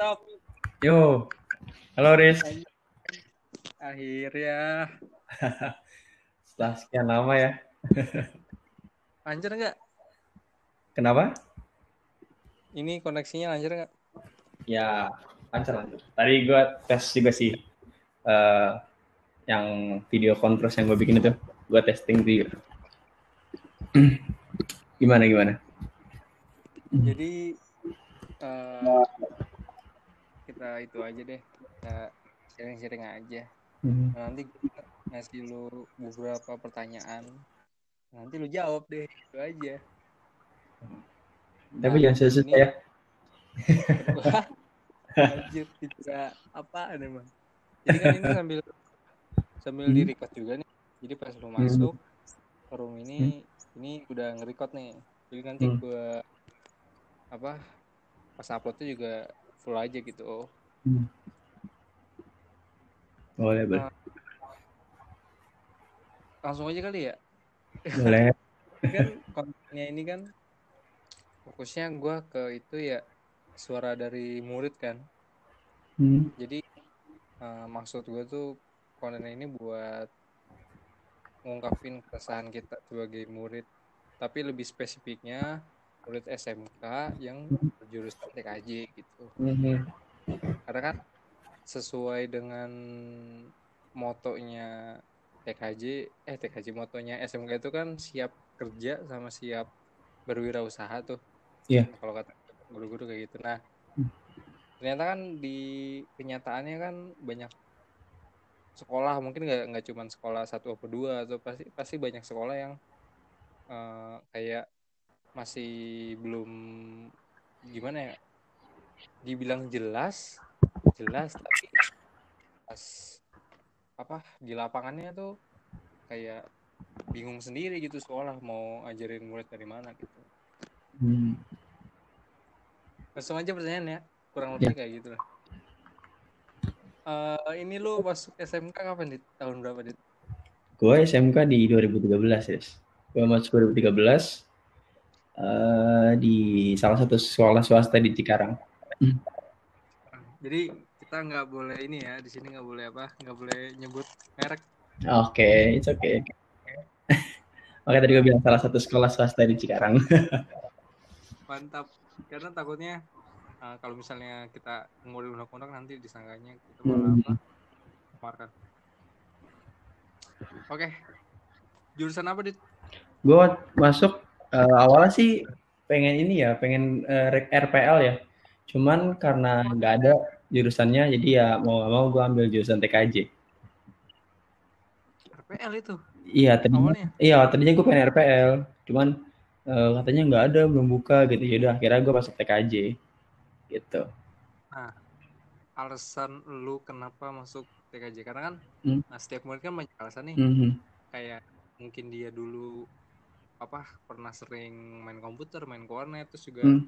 Stop. Yo. Halo Riz. Akhirnya. Setelah sekian lama ya. Lancar nggak? Kenapa? Ini koneksinya lancar nggak? Ya, lancar lancar. Tadi gue tes juga sih. eh, yang video kontras yang gue bikin itu. Gue testing video. gimana gimana? Jadi eh, kita itu aja deh. Kita sharing-sharing aja. Hmm. Nah, nanti ngasih lu beberapa pertanyaan. Nanti lu jawab deh. Itu aja. Tapi Nah, jangan susah ini- ya. Anjir, tidak apa emang. Jadi kan ini sambil sambil Hmm. di record juga nih. Jadi pas lu masuk ke room ini, ini udah nge-record nih. Jadi nanti Hmm. gua apa pas uploadnya juga full aja gitu. Oh. Boleh, boleh. Langsung aja kali ya. Boleh. Kan kontennya ini kan fokusnya gua ke itu ya suara dari murid kan. Hmm. Jadi eh, maksud gue tuh konten ini buat ngungkapin keresahan kita sebagai murid, tapi lebih spesifiknya murid SMK yang berjurusan TKJ gitu. Mhm. Karena kan sesuai dengan motonya TKJ, eh TKJ motonya SMK itu kan siap kerja sama siap berwirausaha tuh. Iya. Kalau kata guru-guru kayak gitu. Nah, Hmm. ternyata kan di kenyataannya kan banyak sekolah mungkin nggak nggak cuma sekolah satu atau dua atau pasti pasti banyak sekolah yang eh, kayak masih belum gimana ya dibilang jelas jelas tapi pas apa di lapangannya tuh kayak bingung sendiri gitu sekolah mau ajarin murid dari mana gitu Hmm. langsung aja pertanyaan ya kurang lebih kayak gitu lah Eh, ini lu masuk SMK kapan dit tahun berapa dit Gue SMK di 2013 ya. Gue masuk 2013 eh di salah satu sekolah swasta di Cikarang. Jadi kita nggak boleh ini ya di sini nggak boleh apa nggak boleh nyebut merek Oke, it's okay. Makanya tadi gue bilang salah satu sekolah swasta di Cikarang. mantap karena takutnya eh, kalau misalnya kita ngurus undang-undang nanti disangkanya kita Hmm. malah apa markan oke jurusan apa dit gue masuk eh, awalnya sih pengen ini ya, pengen eh, rek- RPL ya. Cuman karena nggak ada jurusannya, jadi ya mau nggak mau gue ambil jurusan TKJ. RPL itu Iya, tadinya awalnya Iya, tadinya gue pengen RPL, cuman eh, katanya nggak ada, belum buka gitu. Yaudah, akhirnya gue masuk TKJ, gitu. alasan lu kenapa masuk TKJ karena kan Hmm. nah, setiap murid kan banyak alasan nih Mhm. kayak mungkin dia dulu apa pernah sering main komputer main ke warnet terus juga Hmm.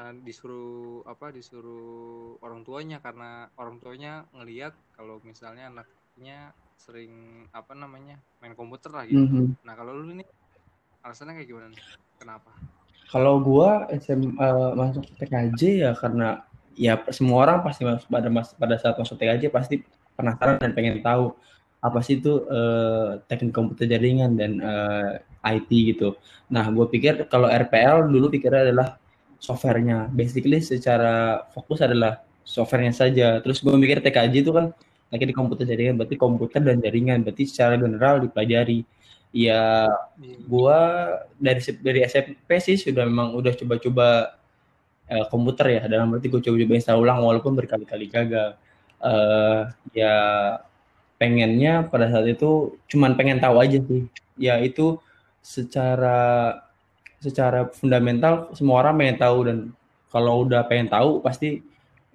Uh, disuruh apa disuruh orang tuanya karena orang tuanya ngelihat kalau misalnya anaknya sering apa namanya main komputer lah gitu Mhm. nah kalau lu ini alasannya kayak gimana nih kenapa Kalau gua SM, eh, masuk TKJ ya karena ya semua orang pasti masuk pada mas, pada saat masuk TKJ pasti penasaran dan pengen tahu apa sih itu eh, teknik komputer jaringan dan eh, IT gitu. Nah, gue pikir kalau RPL dulu pikirnya adalah softwarenya. Basically secara fokus adalah softwarenya saja. Terus gue mikir TKJ itu kan lagi di komputer jaringan, berarti komputer dan jaringan, berarti secara general dipelajari. Ya gua dari dari SMP sih sudah memang udah coba-coba eh, komputer ya dalam arti gue coba-coba install ulang walaupun berkali-kali gagal eh ya pengennya pada saat itu cuman pengen tahu aja sih ya itu secara secara fundamental semua orang pengen tahu dan kalau udah pengen tahu pasti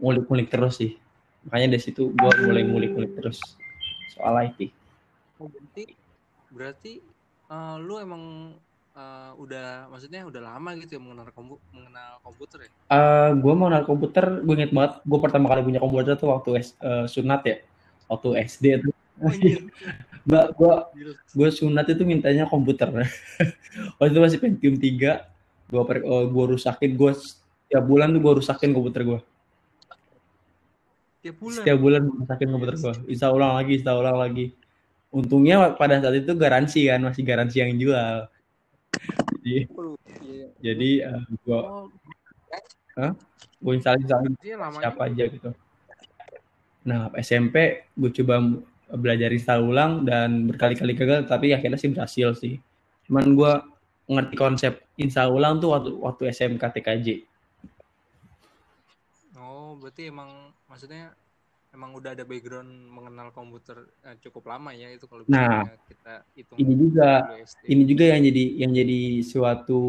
ngulik-ngulik terus sih makanya dari situ gue mulai ngulik-ngulik terus soal IT Oh, berarti berarti uh, lu emang uh, udah maksudnya udah lama gitu ya mengenal kompu mengenal komputer ya? Eh, gue mau kenal komputer, gue inget banget, gue pertama kali punya komputer tuh waktu S, eh, sunat ya, waktu SD tuh. Gue gila. gue sunat itu mintanya komputer. waktu itu masih Pentium 3, gue per, eh, gue rusakin, gue setiap bulan tuh gue rusakin komputer gue. tiap bulan setiap bulan masakin komputer gue bisa ulang lagi bisa ulang lagi untungnya pada saat itu garansi kan masih garansi yang jual jadi Iya. jadi uh, gue Oh, gue install install siapa aja gitu nah SMP gue coba belajar install ulang dan berkali-kali gagal tapi akhirnya sih berhasil sih. Cuman gue ngerti konsep install ulang tuh waktu waktu SMK TKJ Oh, berarti emang maksudnya emang udah ada background mengenal komputer eh, cukup lama ya itu kalau Nah, kita hitung ini juga ini juga yang jadi yang jadi suatu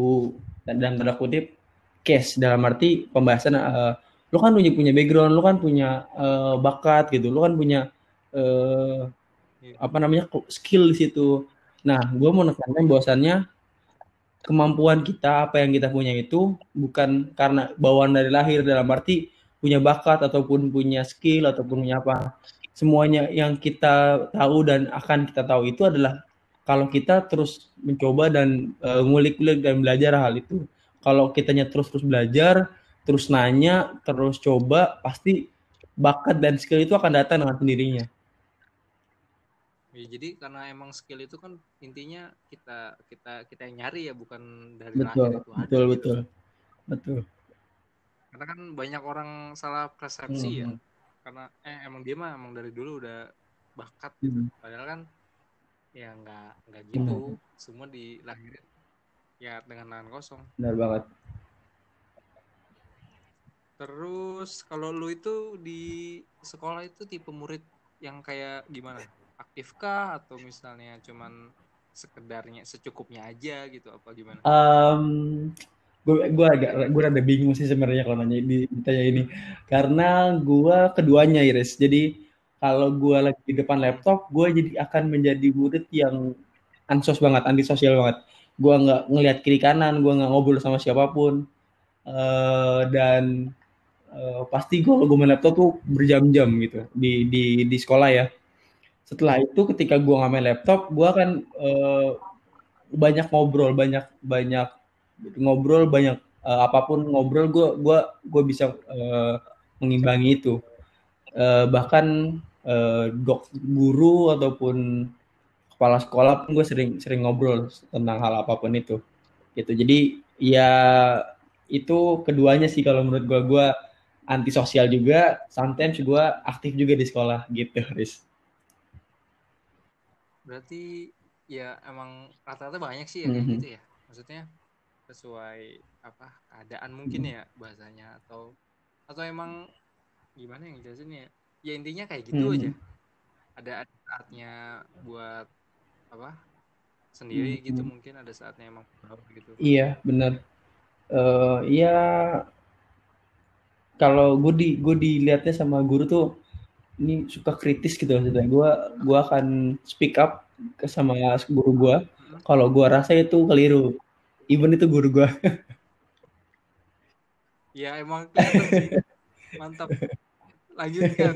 dan dalam tanda kutip case. Dalam arti pembahasan eh, lu kan punya punya background lu kan punya eh, bakat gitu lu kan punya eh, Iya. apa namanya skill di situ. Nah gue mau nekankan bahwasannya kemampuan kita apa yang kita punya itu bukan karena bawaan dari lahir dalam arti punya bakat ataupun punya skill ataupun punya apa. Semuanya yang kita tahu dan akan kita tahu itu adalah kalau kita terus mencoba dan uh, ngulik-ngulik dan belajar hal itu. Kalau kitanya terus-terus belajar terus nanya terus coba pasti bakat dan skill itu akan datang dengan sendirinya Ya, jadi karena emang skill itu kan intinya kita kita kita yang nyari ya bukan dari betul lahir itu ada betul gitu. betul betul Karena kan banyak orang salah persepsi ya. Hmm. Karena eh emang dia mah emang dari dulu udah bakat Hmm. padahal kan ya nggak nggak gitu. Semua dilahirin ya dengan tangan kosong. benar banget Terus kalau lu itu di sekolah itu tipe murid yang kayak gimana? Aktifkah atau misalnya cuman sekedarnya secukupnya aja gitu apa gimana? Um, gue gue agak gue rada bingung sih sebenarnya kalau nanya di ditanya ini. Karena gue keduanya Iris. Jadi kalau gue lagi di depan laptop gue jadi akan menjadi murid yang ansos banget antisosial banget. Gue nggak ngelihat kiri kanan gue nggak ngobrol sama siapa pun. Eh, dan eh, pasti gue kalau gue main laptop tuh berjam-jam gitu di di di sekolah ya setelah itu ketika gue nggak main laptop gue akan eh, banyak ngobrol banyak banyak ngobrol banyak eh, apa pun ngobrol gue gua gue bisa eh, mengimbangi itu. Eh, bahkan eh, dok guru ataupun kepala sekolah pun gue sering sering ngobrol tentang hal apa pun itu. Gitu. Jadi ya itu keduanya sih kalau menurut gue gue antisosial juga sometimes gue aktif juga di sekolah gitu Riz Berarti ya emang rata-rata banyak sih ya kayak Mhm. gitu ya. Maksudnya sesuai apa keadaan mungkin ya bahasanya atau atau emang gimana yang jelasin ya? Ya intinya kayak gitu Mhm. aja. Ada saatnya buat apa? Sendiri Mhm. gitu mungkin ada saatnya emang gitu. Iya, benar. Eh iya, kalau gue di gue dilihatnya sama guru tuh ini suka kritis gitu maksudnya. Gue gue akan speak up ke sama guru gue. Kalau gue rasa itu keliru. Even itu guru gue. Ya emang. Mantap. Lanjutkan.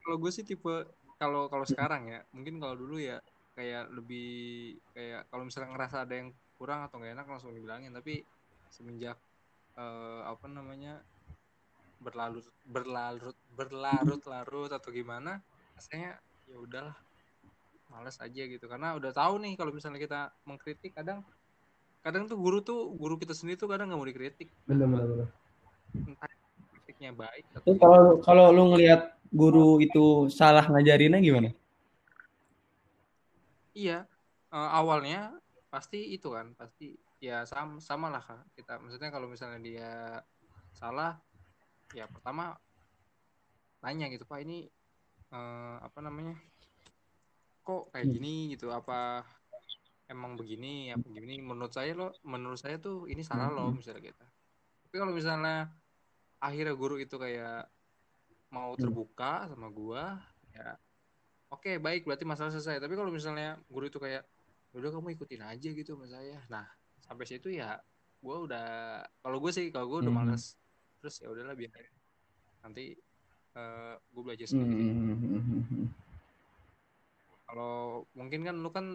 Kalau gue sih tipe kalau kalau sekarang ya, mungkin kalau dulu ya kayak lebih kayak kalau misalnya ngerasa ada yang kurang atau nggak enak langsung dibilangin, tapi semenjak eh, apa namanya berlarut berlarut berlarut-larut atau gimana, rasanya ya udahlah males aja gitu karena udah tahu nih kalau misalnya kita mengkritik kadang kadang tuh guru tuh guru kita sendiri tuh kadang nggak mau dikritik Benar benar benar. entah kritiknya baik atau Terus kalau kalau lu ngelihat guru itu salah ngajarinnya gimana? iya eh, awalnya pasti itu kan pasti ya sama sama lah Kak. kita maksudnya kalau misalnya dia salah ya pertama nanya gitu pak ini eh, apa namanya kok kayak gini gitu? Apa emang begini? Apa begini menurut saya lo menurut saya tuh ini salah lo misalnya gitu. Tapi kalau misalnya akhirnya guru itu kayak mau Hmm. terbuka sama gua ya oke baik berarti masalah selesai. Tapi kalau misalnya guru itu kayak "Ya udah kamu ikutin aja gitu sama saya. Nah sampai situ ya gua udah kalau gue sih kalau gue udah males terus ya udahlah biar nanti eh gue belajar sendiri Hmm. kalau mungkin kan lu kan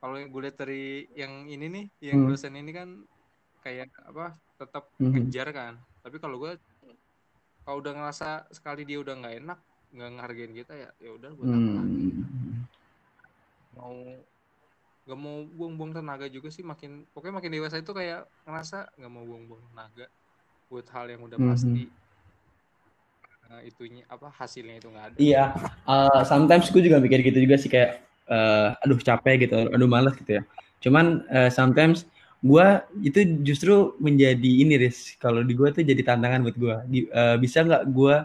kalau gue lihat dari yang ini nih yang Hmm. dosen ini kan kayak apa tetap Hmm. ngejar kan tapi kalau gue kalau udah ngerasa sekali dia udah nggak enak nggak ngehargain kita ya ya udah buat apa lagi Hmm. mau nggak mau buang-buang tenaga juga sih makin pokoknya makin dewasa itu kayak ngerasa nggak mau buang-buang tenaga buat hal yang udah Mhm. pasti Nah, itunya apa hasilnya itu nggak ada Iya, uh, sometimes gue juga mikir gitu juga sih kayak, uh, aduh capek gitu, aduh males gitu ya. Cuman uh, sometimes gue itu justru menjadi ini Riz, kalau di gue tuh jadi tantangan buat gue. Uh, bisa nggak gue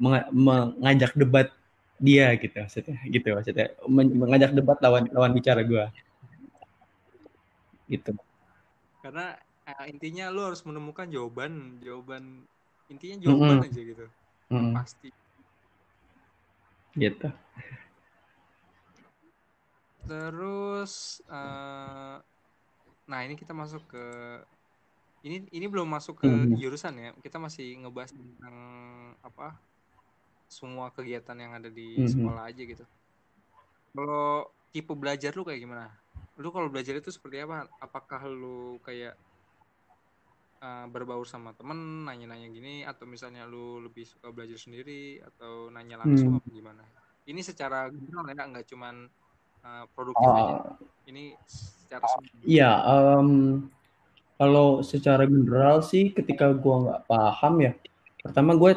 menga- mengajak debat dia gitu maksudnya, gitu maksudnya, Men- mengajak debat lawan lawan bicara gue, gitu. karena eh, intinya lu harus menemukan jawaban jawaban intinya jawaban Mm-mm. aja gitu Mm, pasti gitu. terus eh, nah ini kita masuk ke ini ini belum masuk ke Mhm. jurusan ya kita masih ngebahas tentang apa semua kegiatan yang ada di Mhm. sekolah aja gitu kalau tipe belajar lu kayak gimana lu kalau belajar itu seperti apa apakah lu kayak eh, berbaur sama temen nanya-nanya gini atau misalnya lu lebih suka belajar sendiri atau nanya langsung Hmm. apa gimana ini secara general ya nggak cuman eh, produktif aja Uh, ini secara semua Iya, em, kalau secara general sih ketika gua nggak paham ya, pertama gue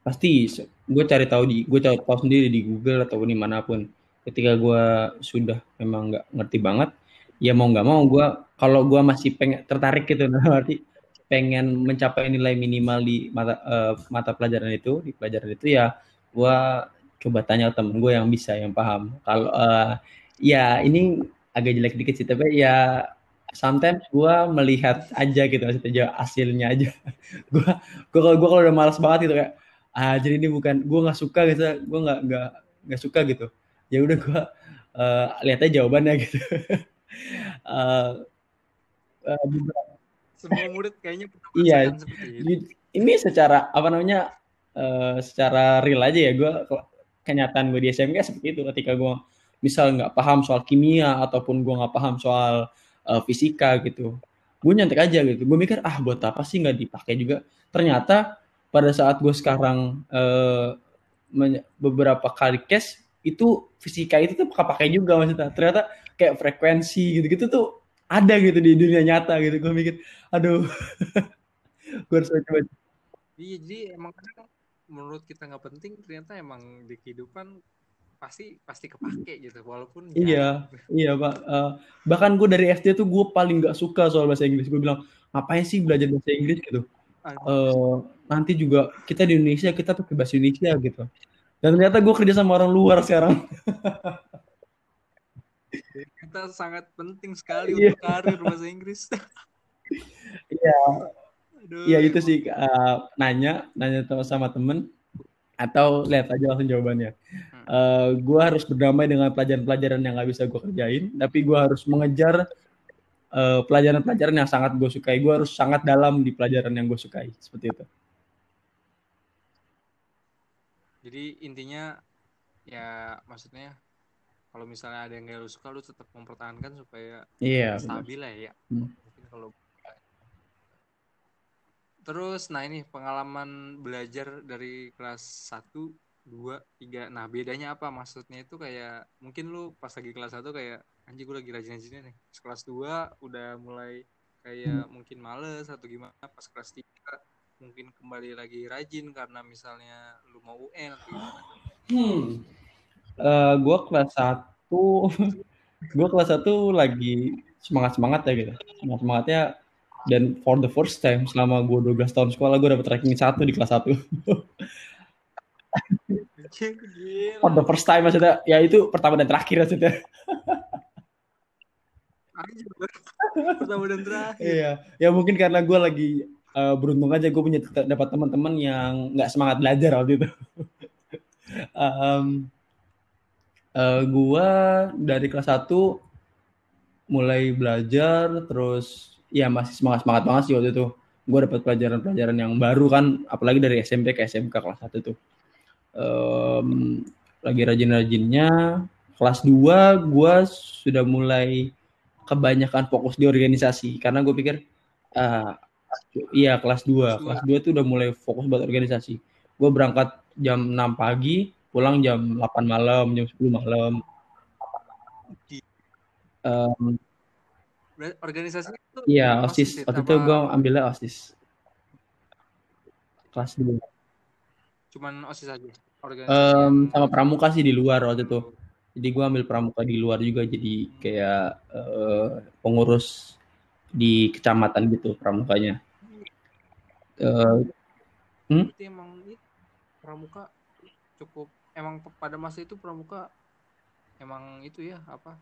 pasti gue cari tahu di gue cari tahu sendiri di Google atau di mana pun. Ketika gue sudah memang nggak ngerti banget, ya mau nggak mau gue kalau gue masih pengen tertarik gitu, nah berarti pengen mencapai nilai minimal di mata eh, mata pelajaran itu di pelajaran itu ya gue coba tanya temen gue yang bisa yang paham. Kalau eh, ya ini agak jelek dikit sih tapi ya sometimes gue melihat aja gitu maksudnya hasilnya aja. Gue gue kalau gue kalau udah malas banget gitu kayak ah jadi ini bukan gue nggak suka gitu gue nggak nggak nggak suka gitu. Ya udah gue uh, lihat aja jawabannya gitu. Eh, beberapa- semua murid kayaknya Iya. itu. ini secara apa namanya eh, secara real aja ya gue kenyataan gue di SMK seperti itu. Ketika gue misal nggak paham soal kimia ataupun gue nggak paham soal eh, fisika gitu gue nyantek aja gitu. Gue mikir ah buat apa sih nggak dipakai juga? Ternyata pada saat gue sekarang men- beberapa kali case itu fisika itu tuh pakai juga maksudnya. Ternyata kayak frekuensi gitu-gitu tuh ada gitu di dunia nyata gitu gue mikir aduh gue harus coba iya jadi emang kadang menurut kita nggak penting ternyata emang di kehidupan pasti pasti kepake gitu walaupun Iya, jarang. iya pak. Eh, bahkan gue dari SD tuh gue paling nggak suka soal bahasa Inggris. Gue bilang ngapain sih belajar bahasa Inggris gitu. Eh, nanti juga kita di Indonesia kita pakai bahasa Indonesia gitu. Dan ternyata gue kerja sama orang luar sekarang. kita sangat penting sekali Iya. untuk karir bahasa Inggris Iya, iya itu sih eh, nanya, nanya sama- temen atau lihat aja langsung jawabannya. Eh, gue harus berdamai dengan pelajaran-pelajaran yang nggak bisa gue kerjain, tapi gue harus mengejar eh, pelajaran-pelajaran yang sangat gue sukai. Gue harus sangat dalam di pelajaran yang gue sukai, seperti itu. jadi intinya ya maksudnya kalau misalnya ada yang gak lu suka lu tetap mempertahankan supaya Iya, benar. stabil lah ya. Hmm. mungkin kalau terus nah ini pengalaman belajar dari kelas 1 2 3 nah bedanya apa? Maksudnya itu kayak mungkin lu pas lagi kelas 1 kayak anjir gue lagi rajin-rajinnya nih. Pas kelas 2 udah mulai kayak mungkin males atau gimana. Pas kelas 3 mungkin kembali lagi rajin karena misalnya lu mau UN atau gimana. Hmm. Eh, gue kelas 1 gue kelas 1 lagi semangat-semangat ya gitu. Semangat-semangatnya dan for the first time selama gue 12 tahun sekolah gue dapet ranking 1 di kelas 1. Anjir, gila. for the first time maksudnya ya itu pertama dan terakhir maksudnya. Pertama dan terakhir Iya, ya mungkin karena gue lagi eh, beruntung aja gue punya dapat teman-teman yang nggak semangat belajar waktu itu. Em, eh, gue dari kelas 1 mulai belajar terus ya masih semangat semangat banget sih waktu itu. Gue dapat pelajaran-pelajaran yang baru kan, apalagi dari SMP ke SMK kelas 1 tuh. Em, lagi rajin-rajinnya. Kelas 2 gue sudah mulai kebanyakan fokus di organisasi karena gue pikir ah, Iya kelas 2 Kelas Kelas 2 tuh udah mulai fokus buat organisasi. Gue berangkat jam 6 pagi, pulang jam 8 malam, jam 10 malam. Um, organisasi itu iya osis. ya? Waktu itu gue ambilnya osis. Kelas 2 Cuman osis aja. Um, sama pramuka sih di luar waktu itu. Jadi gue ambil pramuka di luar juga jadi kayak uh, pengurus di kecamatan gitu pramukanya. Uh, hmm? Emang pramuka cukup emang pada masa itu pramuka emang itu ya apa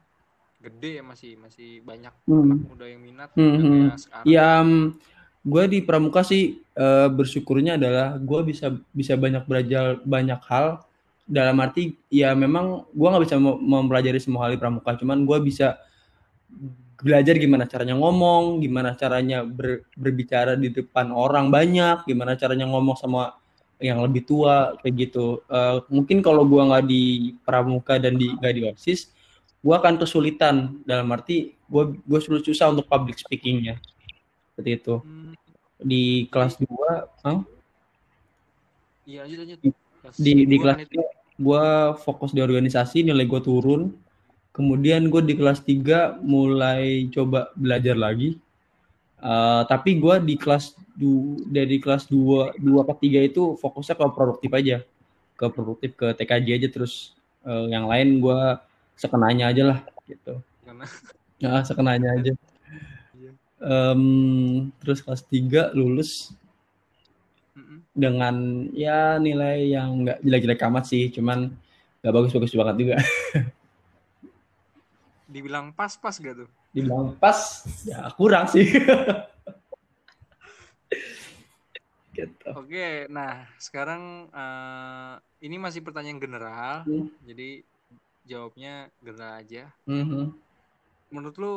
gede ya masih masih banyak hmm. anak muda yang minat hmm. hmm. Ya um, gue di pramuka sih uh, bersyukurnya adalah gue bisa bisa banyak belajar banyak hal dalam arti ya memang gue nggak bisa mempelajari semua hal di pramuka cuman gue bisa belajar gimana caranya ngomong gimana caranya ber, berbicara di depan orang banyak gimana caranya ngomong sama yang lebih tua kayak gitu. Uh, mungkin kalau gue nggak di pramuka dan di nggak di osis gue akan kesulitan. Dalam arti gue gue sulit susah untuk public speakingnya. Seperti itu. Hmm. di kelas 2 huh? iya lanjut lanjut. Di di kelas itu gue fokus di organisasi nilai gue turun. Kemudian gue di kelas 3 mulai coba belajar lagi uh, tapi gue di kelas du, dari kelas 2 dua ke 3 itu fokusnya ke produktif aja. Ke produktif ke TKJ aja terus. Uh, yang lain gue sekenanya aja lah gitu. Ya sekenanya aja. Um, terus kelas 3 lulus. Dengan ya nilai yang nggak jelek-jelek amat sih cuman nggak bagus-bagus banget juga dibilang pas-pas gak tuh dibilang pas ya kurang sih gitu. Oke, nah sekarang uh, ini masih pertanyaan general, hmm. jadi jawabnya general aja. Mm-hmm. Menurut lu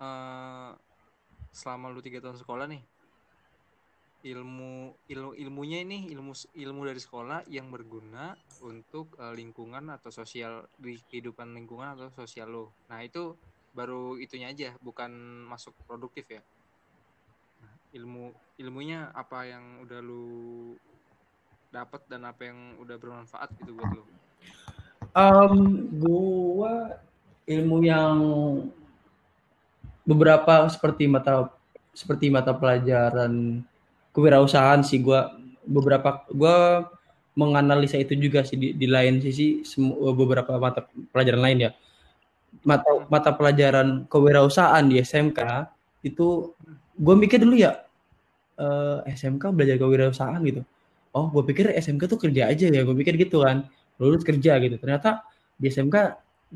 uh, selama lu tiga tahun sekolah nih, ilmu ilmu ilmunya ini ilmu ilmu dari sekolah yang berguna untuk uh, lingkungan atau sosial di kehidupan lingkungan atau sosial lo. Nah itu baru itunya aja, bukan masuk produktif ya. Nah, ilmu ilmunya apa yang udah lu dapat dan apa yang udah bermanfaat gitu buat lu? Um, gua ilmu yang beberapa seperti mata seperti mata pelajaran kewirausahaan sih. Gua beberapa gua menganalisa itu juga sih di, di lain sisi semua beberapa mata pelajaran lain ya. Mata mata pelajaran kewirausahaan di SMK itu gue mikir dulu ya uh, eh, SMK belajar kewirausahaan gitu. Oh gue pikir SMK tuh kerja aja ya gue pikir gitu kan. Lulus kerja gitu. Ternyata di SMK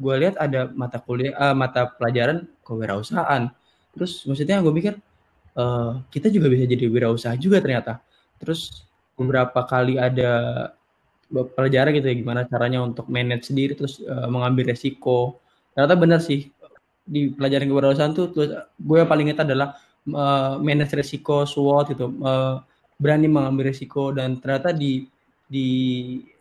gue lihat ada mata kuliah uh, mata pelajaran kewirausahaan. Terus maksudnya gue pikir uh, kita juga bisa jadi wirausaha juga ternyata. Terus beberapa kali ada pelajaran gitu ya gimana caranya untuk manage sendiri terus uh, mengambil resiko. Ternyata benar sih di pelajaran kewirausahaan tuh gue yang paling ingat adalah uh, manage resiko SWOT gitu uh, berani mengambil resiko dan ternyata di di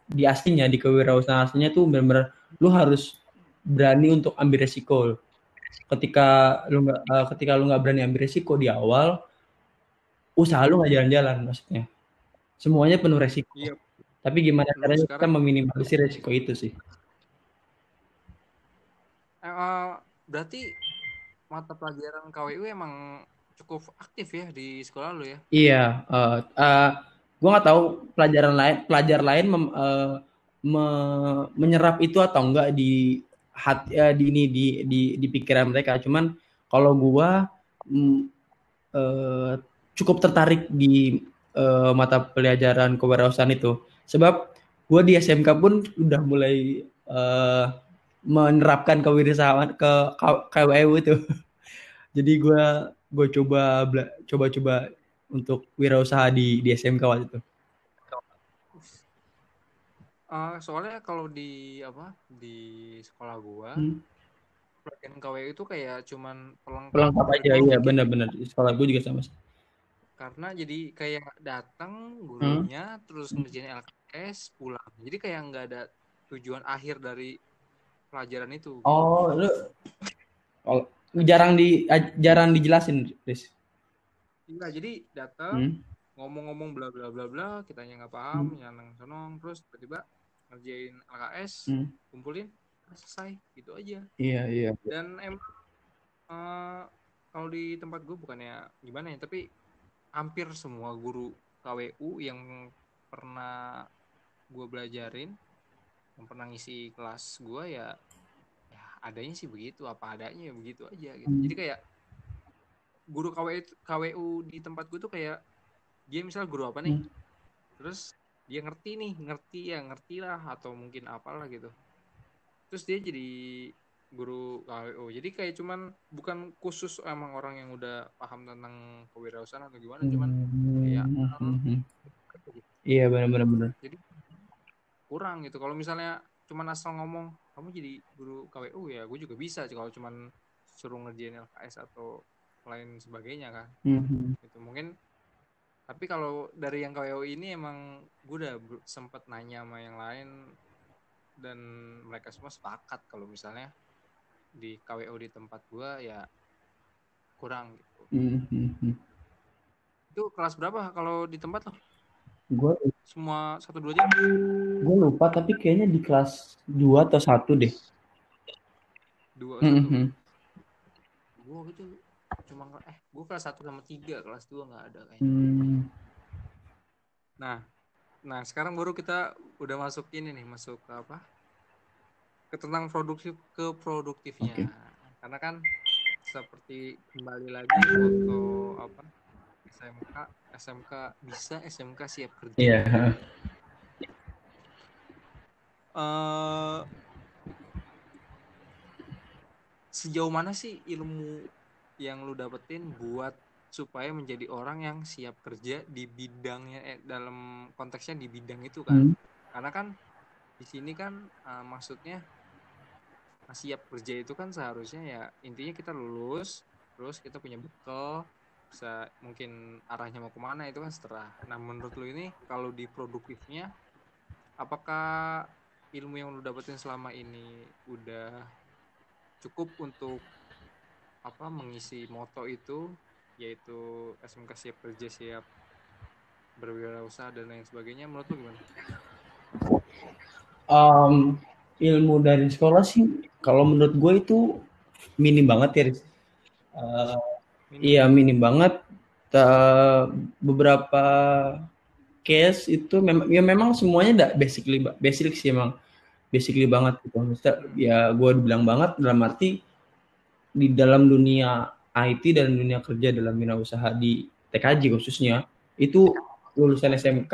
di aslinya di kewirausahaan aslinya tuh benar-benar lu harus berani untuk ambil resiko ketika lu nggak uh, ketika lu nggak berani ambil resiko di awal usaha lu nggak jalan-jalan maksudnya. Semuanya penuh resiko. Iya. tapi gimana caranya kita meminimalisir resiko itu sih? Uh, berarti mata pelajaran KWU emang cukup aktif ya di sekolah lu ya? Iya uh, uh, gue nggak tahu pelajaran lain pelajar lain mem, uh, me, menyerap itu atau enggak di hati uh, di ini di di di pikiran mereka. Cuman kalau gue mm, uh, cukup tertarik di uh, mata pelajaran kewirausahaan itu. Sebab gue di SMK pun udah mulai uh, menerapkan kewirausahaan ke KWU itu. Jadi gue gue coba coba coba untuk wirausaha di di SMK waktu itu? Uh, soalnya kalau di apa di sekolah gua hmm. pelajaran KW itu kayak cuman pelengkap, pelengkap aja iya benar-benar di sekolah gua juga sama sih karena jadi kayak datang gurunya hmm. terus ngerjain LKS pulang jadi kayak nggak ada tujuan akhir dari pelajaran itu oh lu oh, jarang di jarang dijelasin Chris Iya, jadi datang Hmm. ngomong-ngomong bla bla bla bla, kitanya nggak paham, Hmm. nyanang sonong, terus tiba-tiba ngerjain LKS, Hmm. kumpulin, selesai, gitu aja. Iya, iya. Dan emang eh, kalau di tempat gue bukannya gimana ya, tapi hampir semua guru KWU yang pernah gue belajarin, yang pernah ngisi kelas gue ya, ya adanya sih begitu, apa adanya ya begitu aja gitu. Hmm. Jadi kayak guru KWU, KWU di tempat gue tuh kayak dia misal guru apa nih, Hmm. terus dia ngerti nih, ngerti ya ngerti lah atau mungkin apalah gitu. Terus dia jadi guru KWU. Jadi kayak cuman bukan khusus emang orang yang udah paham tentang kewirausahaan atau gimana, cuman kayak. Iya, benar-benar benar. jadi kurang gitu. Kalau misalnya cuman asal ngomong kamu jadi guru KWU ya, gue juga bisa kalau cuman suruh ngerjain LKS atau lain sebagainya kan. Hmm, hmm. Gitu mungkin tapi kalau dari yang KWU ini emang gue udah sempet nanya sama yang lain dan mereka semua sepakat kalau misalnya di KWU di tempat gue ya kurang gitu. Hmm, hmm, hmm. Itu kelas berapa kalau di tempat lo? Gue Semua satu dua jam? gue lupa tapi kayaknya di kelas 2 atau 1 deh. Dua Hmm, satu. hmm. Gue gitu cuma eh gue kelas 1 sama 3 kelas 2 nggak ada kayaknya. Hmm. Nah, nah sekarang baru kita udah masuk ini nih, masuk ke apa? Ke tentang produktif ke produktifnya. Oke. Karena kan seperti kembali lagi foto apa? SMK, SMK bisa, SMK siap kerja. Iya. Eh, sejauh mana sih ilmu yang lu dapetin buat supaya menjadi orang yang siap kerja di bidangnya eh, dalam konteksnya di bidang itu kan Hmm. karena kan di sini kan eh, maksudnya eh, siap kerja itu kan seharusnya ya intinya kita lulus terus kita punya bekal bisa mungkin arahnya mau ke mana itu kan setelah nah menurut lu ini kalau di produktifnya apakah ilmu yang lu dapetin selama ini udah cukup untuk apa mengisi moto itu yaitu SMK siap kerja siap berwirausaha dan lain sebagainya menurut lu gimana? Um, ilmu dari sekolah sih kalau menurut gue itu minim banget ya. Uh, Minim. iya minim banget Ta- beberapa case itu memang ya memang semuanya enggak basically ba- basic sih emang basically banget gitu ya gue bilang banget dalam arti di dalam dunia IT dan dunia kerja dalam bina usaha di TKJ khususnya itu lulusan SMK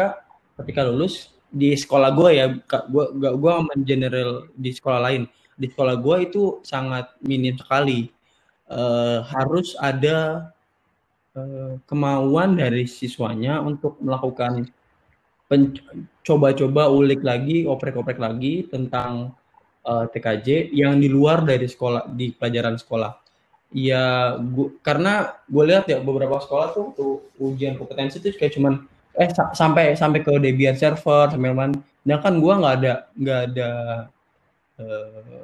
ketika lulus di sekolah gue ya gue gak gue general di sekolah lain. Di sekolah gue itu sangat minim sekali. Eh, harus ada eh, kemauan dari siswanya untuk melakukan coba-coba ulik lagi oprek-oprek lagi tentang eh, TKJ yang di luar dari sekolah di pelajaran sekolah. Ya gua, karena gue lihat ya beberapa sekolah tuh, tuh ujian kompetensi tuh kayak cuman eh sa- sampai sampai ke Debian server sampai mana. Nah kan gue nggak ada nggak ada eh,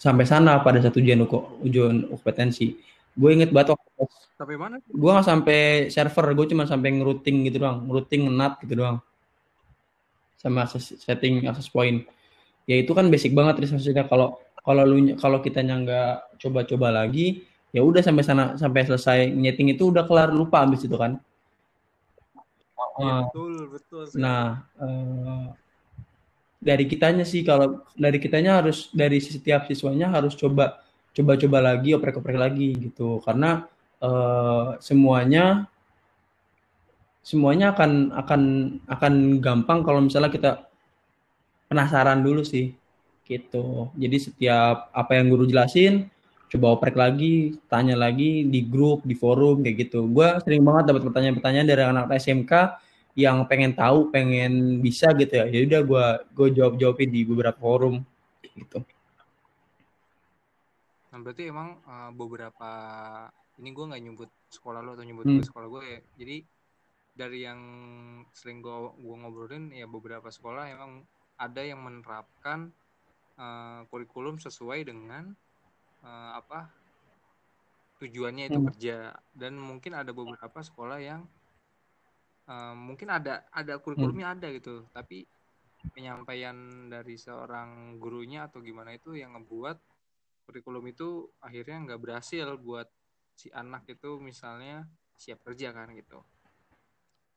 sampai sana pada satu ujian uko- ujian kompetensi. Gue inget banget waktu pas- Tapi mana? gue nggak sampai server gue cuma sampai ngerouting gitu doang ngerouting nat gitu doang. Sama akses- setting access point ya itu kan basic banget maksudnya kalau kalau lu kalau kitanya nggak coba-coba lagi ya udah sampai sana sampai selesai nyeting itu udah kelar lupa abis itu kan Ah, betul, betul. sekali. nah eh, dari kitanya sih kalau dari kitanya harus dari setiap siswanya harus coba coba-coba lagi oprek-oprek lagi gitu karena eh, semuanya semuanya akan akan akan gampang kalau misalnya kita penasaran dulu sih gitu jadi setiap apa yang guru jelasin coba oprek lagi tanya lagi di grup di forum kayak gitu gue sering banget dapat pertanyaan-pertanyaan dari anak SMK yang pengen tahu pengen bisa gitu ya jadi udah gue gue jawab jawabin di beberapa forum gitu Nah, berarti emang eh, beberapa ini gue nggak nyebut sekolah lo atau nyebut Hmm. sekolah gue ya. Jadi dari yang sering gue ngobrolin ya beberapa sekolah emang ada yang menerapkan eh, kurikulum sesuai dengan eh, apa tujuannya itu Hmm. kerja dan mungkin ada beberapa sekolah yang uh, mungkin ada ada kurikulumnya ada gitu tapi penyampaian dari seorang gurunya atau gimana itu yang ngebuat kurikulum itu akhirnya nggak berhasil buat si anak itu misalnya siap kerja kan gitu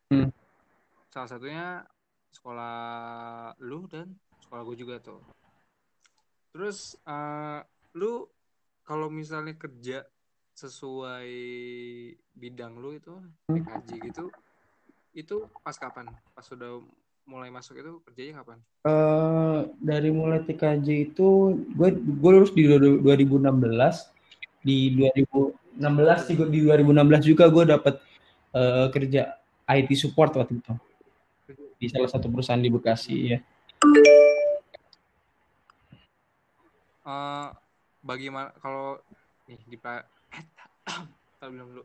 Hmm. salah satunya sekolah lu dan sekolah gue juga tuh. Terus uh, lu kalau misalnya kerja sesuai bidang lu itu TKJ gitu itu pas kapan? Pas sudah mulai masuk itu kerjanya kapan? Eh, dari mulai TKJ itu gue gue lulus di 2016 di 2016 sih gua- di 2016 juga gue dapat eh, kerja IT support waktu itu di salah satu perusahaan di Bekasi ya. Eh, bagaimana kalau nih di Ntar bilang dulu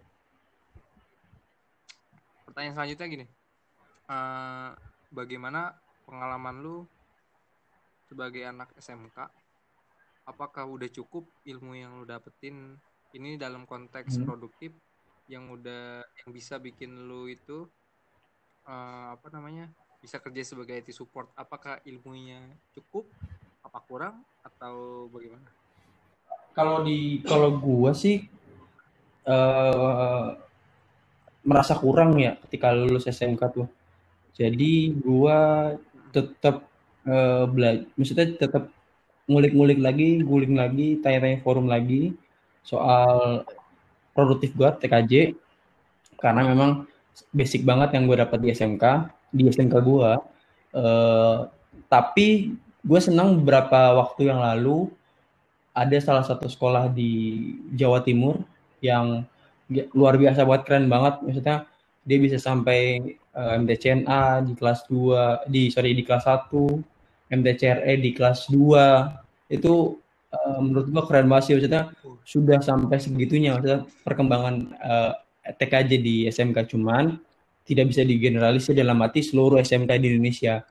pertanyaan selanjutnya gini Eh, bagaimana pengalaman lu sebagai anak SMK apakah udah cukup ilmu yang lu dapetin ini dalam konteks Hmm. produktif yang udah yang bisa bikin lu itu eh, apa namanya bisa kerja sebagai IT support apakah ilmunya cukup apa kurang atau bagaimana? Kalau di kalau gue sih eh, merasa kurang ya ketika lulus SMK tuh. Jadi gue tetap eh, belajar, maksudnya tetap ngulik-ngulik lagi, guling lagi, tanya-tanya forum lagi soal produktif gue TKJ karena memang basic banget yang gue dapat di SMK di SMK gue Eh, tapi gue senang beberapa waktu yang lalu ada salah satu sekolah di Jawa Timur yang luar biasa banget keren banget. Maksudnya dia bisa sampai eh, MTCNA di kelas 2 di sorry di kelas 1 MTCRE di kelas 2 itu eh, menurut gua keren banget sih. Maksudnya sudah sampai segitunya. Maksudnya perkembangan eh, TKJ di SMK cuman tidak bisa digeneralisir dalam arti seluruh SMK di Indonesia.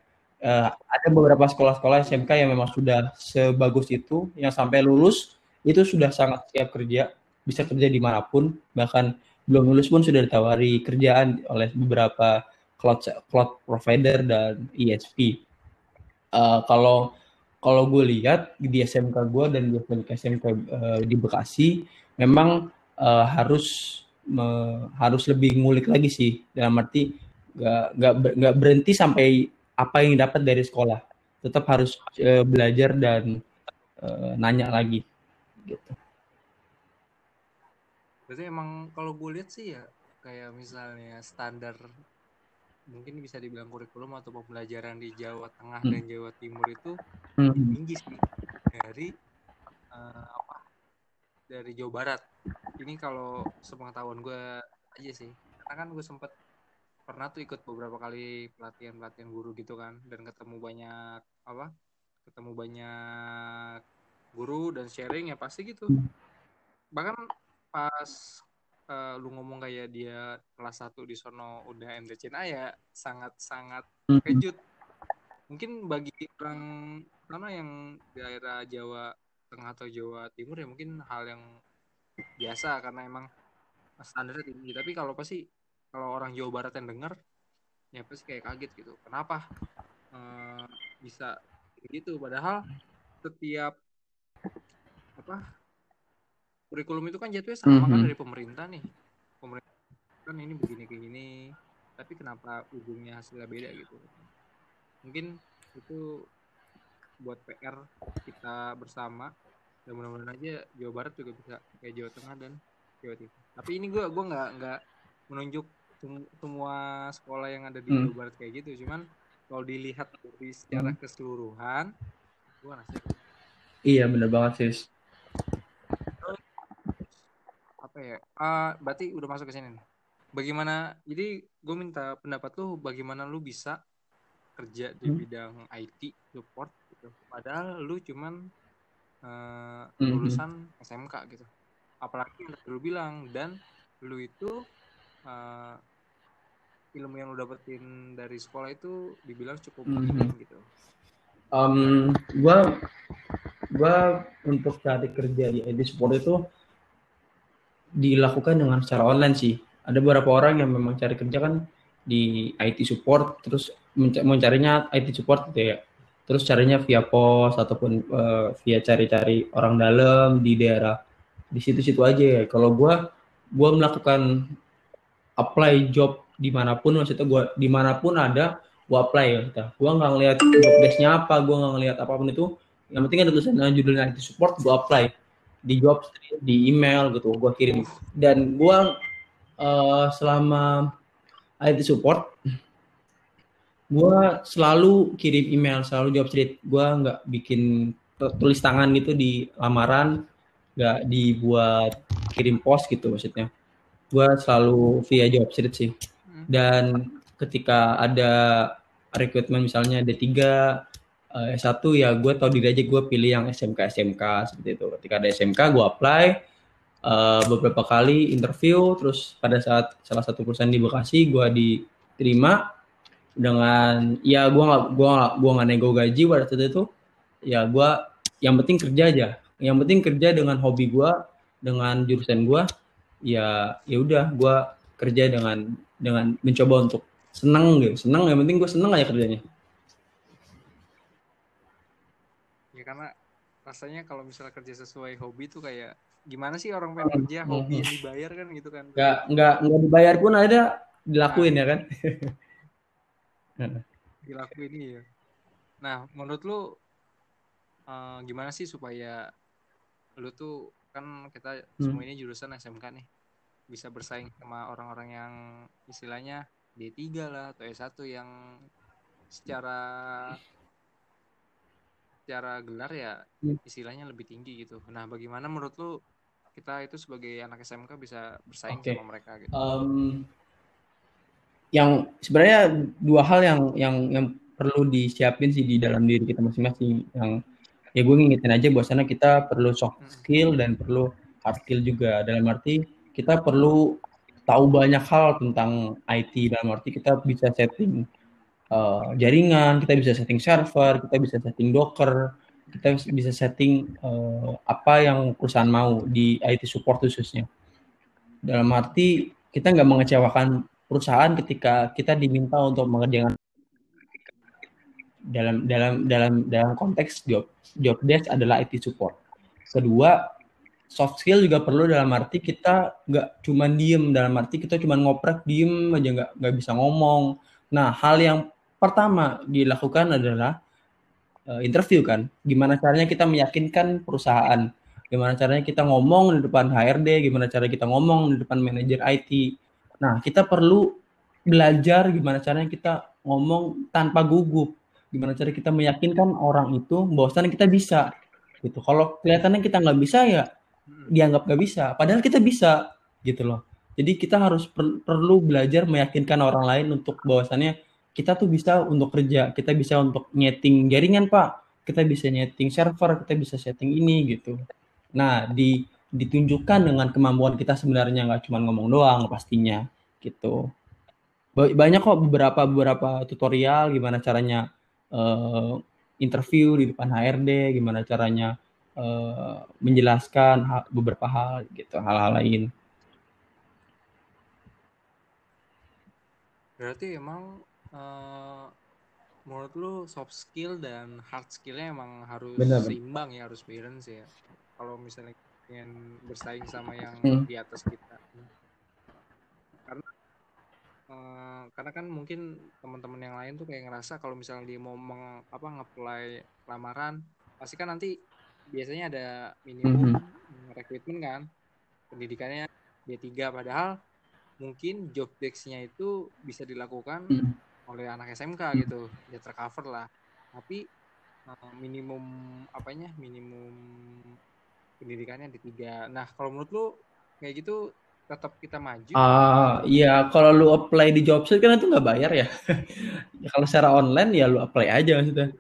Eh, ada beberapa sekolah-sekolah SMK yang memang sudah sebagus itu yang sampai lulus itu sudah sangat siap kerja bisa kerja di mana pun bahkan belum lulus pun sudah ditawari kerjaan oleh beberapa cloud cloud provider dan ISP Eh, kalau kalau gue lihat di SMK gue dan di SMK SMK eh, di Bekasi memang eh, harus me- harus lebih ngulik lagi sih dalam arti nggak nggak nggak berhenti sampai apa yang dapat dari sekolah tetap harus eh, belajar dan eh, nanya lagi gitu. berarti emang kalau gue lihat sih ya kayak misalnya standar mungkin bisa dibilang kurikulum atau pembelajaran di Jawa Tengah Hmm. dan Jawa Timur itu Hmm. tinggi sih dari eh, apa dari Jawa Barat. Ini kalau sepengetahuan gue aja sih. Karena kan gue sempet pernah tuh ikut beberapa kali pelatihan pelatihan guru gitu kan. Dan ketemu banyak apa ketemu banyak guru dan sharing ya pasti gitu. Bahkan pas eh, lu ngomong kayak dia kelas 1 di sono udah MTCNA ya sangat sangat Hmm. kejut. Mungkin bagi orang sana yang daerah Jawa Tengah atau Jawa Timur ya mungkin hal yang biasa karena emang standarnya tinggi. Tapi kalau pasti kalau orang Jawa Barat yang dengar ya pasti kayak kaget gitu. Kenapa eh, bisa gitu? Padahal setiap apa kurikulum itu kan jatuhnya sama kan Mhm. dari pemerintah nih. Pemerintah kan ini begini kayak gini tapi kenapa ujungnya hasilnya beda gitu? Mungkin itu buat PR kita bersama dan mudah-mudahan aja Jawa Barat juga bisa kayak Jawa Tengah dan Jawa Timur tapi ini gue gua nggak nggak menunjuk sem- semua sekolah yang ada di Hmm. Jawa Barat kayak gitu cuman kalau dilihat dari secara Hmm. keseluruhan gue ngerasa Iya bener banget sis. apa ya Ah, berarti udah masuk ke sini nih bagaimana jadi gue minta pendapat lu bagaimana lu bisa kerja di Hmm. bidang IT support gitu padahal lu cuman Mhm. lulusan SMK gitu apalagi yang lu bilang dan lu itu eh, ilmu yang lu dapetin dari sekolah itu dibilang cukup Mhm. minim gitu Em, gua gua untuk cari kerja di IT support itu dilakukan dengan secara online sih. Ada beberapa orang yang memang cari kerja kan di IT support, terus mencarinya IT support gitu ya. Terus carinya via pos ataupun uh, via cari-cari orang dalam di daerah di situ-situ aja. Ya. Kalau gue gue melakukan apply job di mana pun maksudnya gue di mana pun ada gue apply ya kita gue nggak ngeliat job desknya apa gue nggak ngeliat apa pun itu. Yang penting ada tulisan judulnya IT support gue apply. Di job di email gitu gue kirim. Dan gue uh, selama IT support gue selalu kirim email selalu job street gue nggak bikin tulis tangan gitu di lamaran nggak dibuat kirim post gitu maksudnya. Gue selalu via job street sih. Hmm. dan ketika ada rekrutmen misalnya D3 uh, S1 ya gue tau diri aja gue pilih yang SMK SMK seperti itu. Ketika ada SMK gue apply uh, beberapa kali interview terus pada saat salah satu perusahaan di Bekasi gue diterima dengan ya gue nggak gue nggak gue nggak nego gaji pada saat itu. Ya gue yang penting kerja aja. Yang penting kerja dengan hobi gue dengan jurusan gue ya ya udah gue kerja dengan dengan mencoba untuk senang gitu. Senang yang penting gue senang aja kerjanya. Ya karena rasanya kalau misalnya kerja sesuai hobi tuh kayak gimana sih orang pengen kerja hobi yang dibayar kan gitu kan. Nggak nggak nggak dibayar pun ada dilakuin nah, ya kan dilakuin ya nah menurut lu uh, gimana sih supaya lu tuh kan kita hmm. semua ini jurusan SMK nih bisa bersaing sama orang-orang yang istilahnya D3 lah atau S1 yang secara secara gelar ya hmm. istilahnya lebih tinggi gitu. Nah, bagaimana menurut lu kita itu sebagai anak SMK bisa bersaing okay. sama mereka gitu? Um, yang sebenarnya dua hal yang yang yang perlu disiapin sih di dalam diri kita masing-masing. Yang ya gue ngingetin aja bahwasanya kita perlu soft hmm. skill dan perlu hard skill juga. Dalam arti kita perlu tahu banyak hal tentang IT dalam arti kita bisa setting uh, jaringan, kita bisa setting server, kita bisa setting Docker, kita bisa setting uh, apa yang perusahaan mau di IT support khususnya. Dalam arti kita nggak mengecewakan perusahaan ketika kita diminta untuk mengerjakan dalam dalam dalam dalam konteks job job desk adalah IT support. Kedua, soft skill juga perlu dalam arti kita nggak cuma diem dalam arti kita cuma ngoprek diem aja nggak nggak bisa ngomong. Nah hal yang pertama dilakukan adalah uh, interview kan. Gimana caranya kita meyakinkan perusahaan? Gimana caranya kita ngomong di depan HRD gimana cara kita ngomong di depan manajer IT nah kita perlu belajar gimana caranya kita ngomong tanpa gugup. Gimana cara kita meyakinkan orang itu bahwasannya kita bisa. Gitu. Kalau kelihatannya kita nggak bisa ya dianggap gak bisa. Padahal kita bisa gitu loh. Jadi kita harus per perlu belajar meyakinkan orang lain untuk bahwasannya kita tuh bisa untuk kerja kita bisa untuk nyeting jaringan pak. Kita bisa nyeting server kita bisa setting ini gitu. Nah di ditunjukkan dengan kemampuan kita sebenarnya nggak cuma ngomong doang pastinya gitu banyak kok beberapa beberapa tutorial gimana caranya uh, interview di depan HRD gimana caranya uh, menjelaskan hal, beberapa hal gitu, hal-hal lain. Berarti emang uh, menurut lu soft skill dan hard skillnya emang harus Benar, seimbang ya, harus balance ya. Kalau misalnya ingin bersaing sama yang hmm. di atas kita. Karena uh, karena kan mungkin teman-teman yang lain tuh kayak ngerasa kalau misalnya dia mau meng, apa ngeplay lamaran pasti kan nanti biasanya ada minimum mm-hmm. rekrutmen kan pendidikannya D3 padahal mungkin job desk-nya itu bisa dilakukan mm-hmm. oleh anak SMK mm-hmm. gitu ya tercover lah tapi uh, minimum apanya minimum pendidikannya D3 nah kalau menurut lu kayak gitu tetap kita maju? Ah uh, iya kalau lu apply di job site kan itu nggak bayar ya. Kalau secara online ya lu apply aja maksudnya.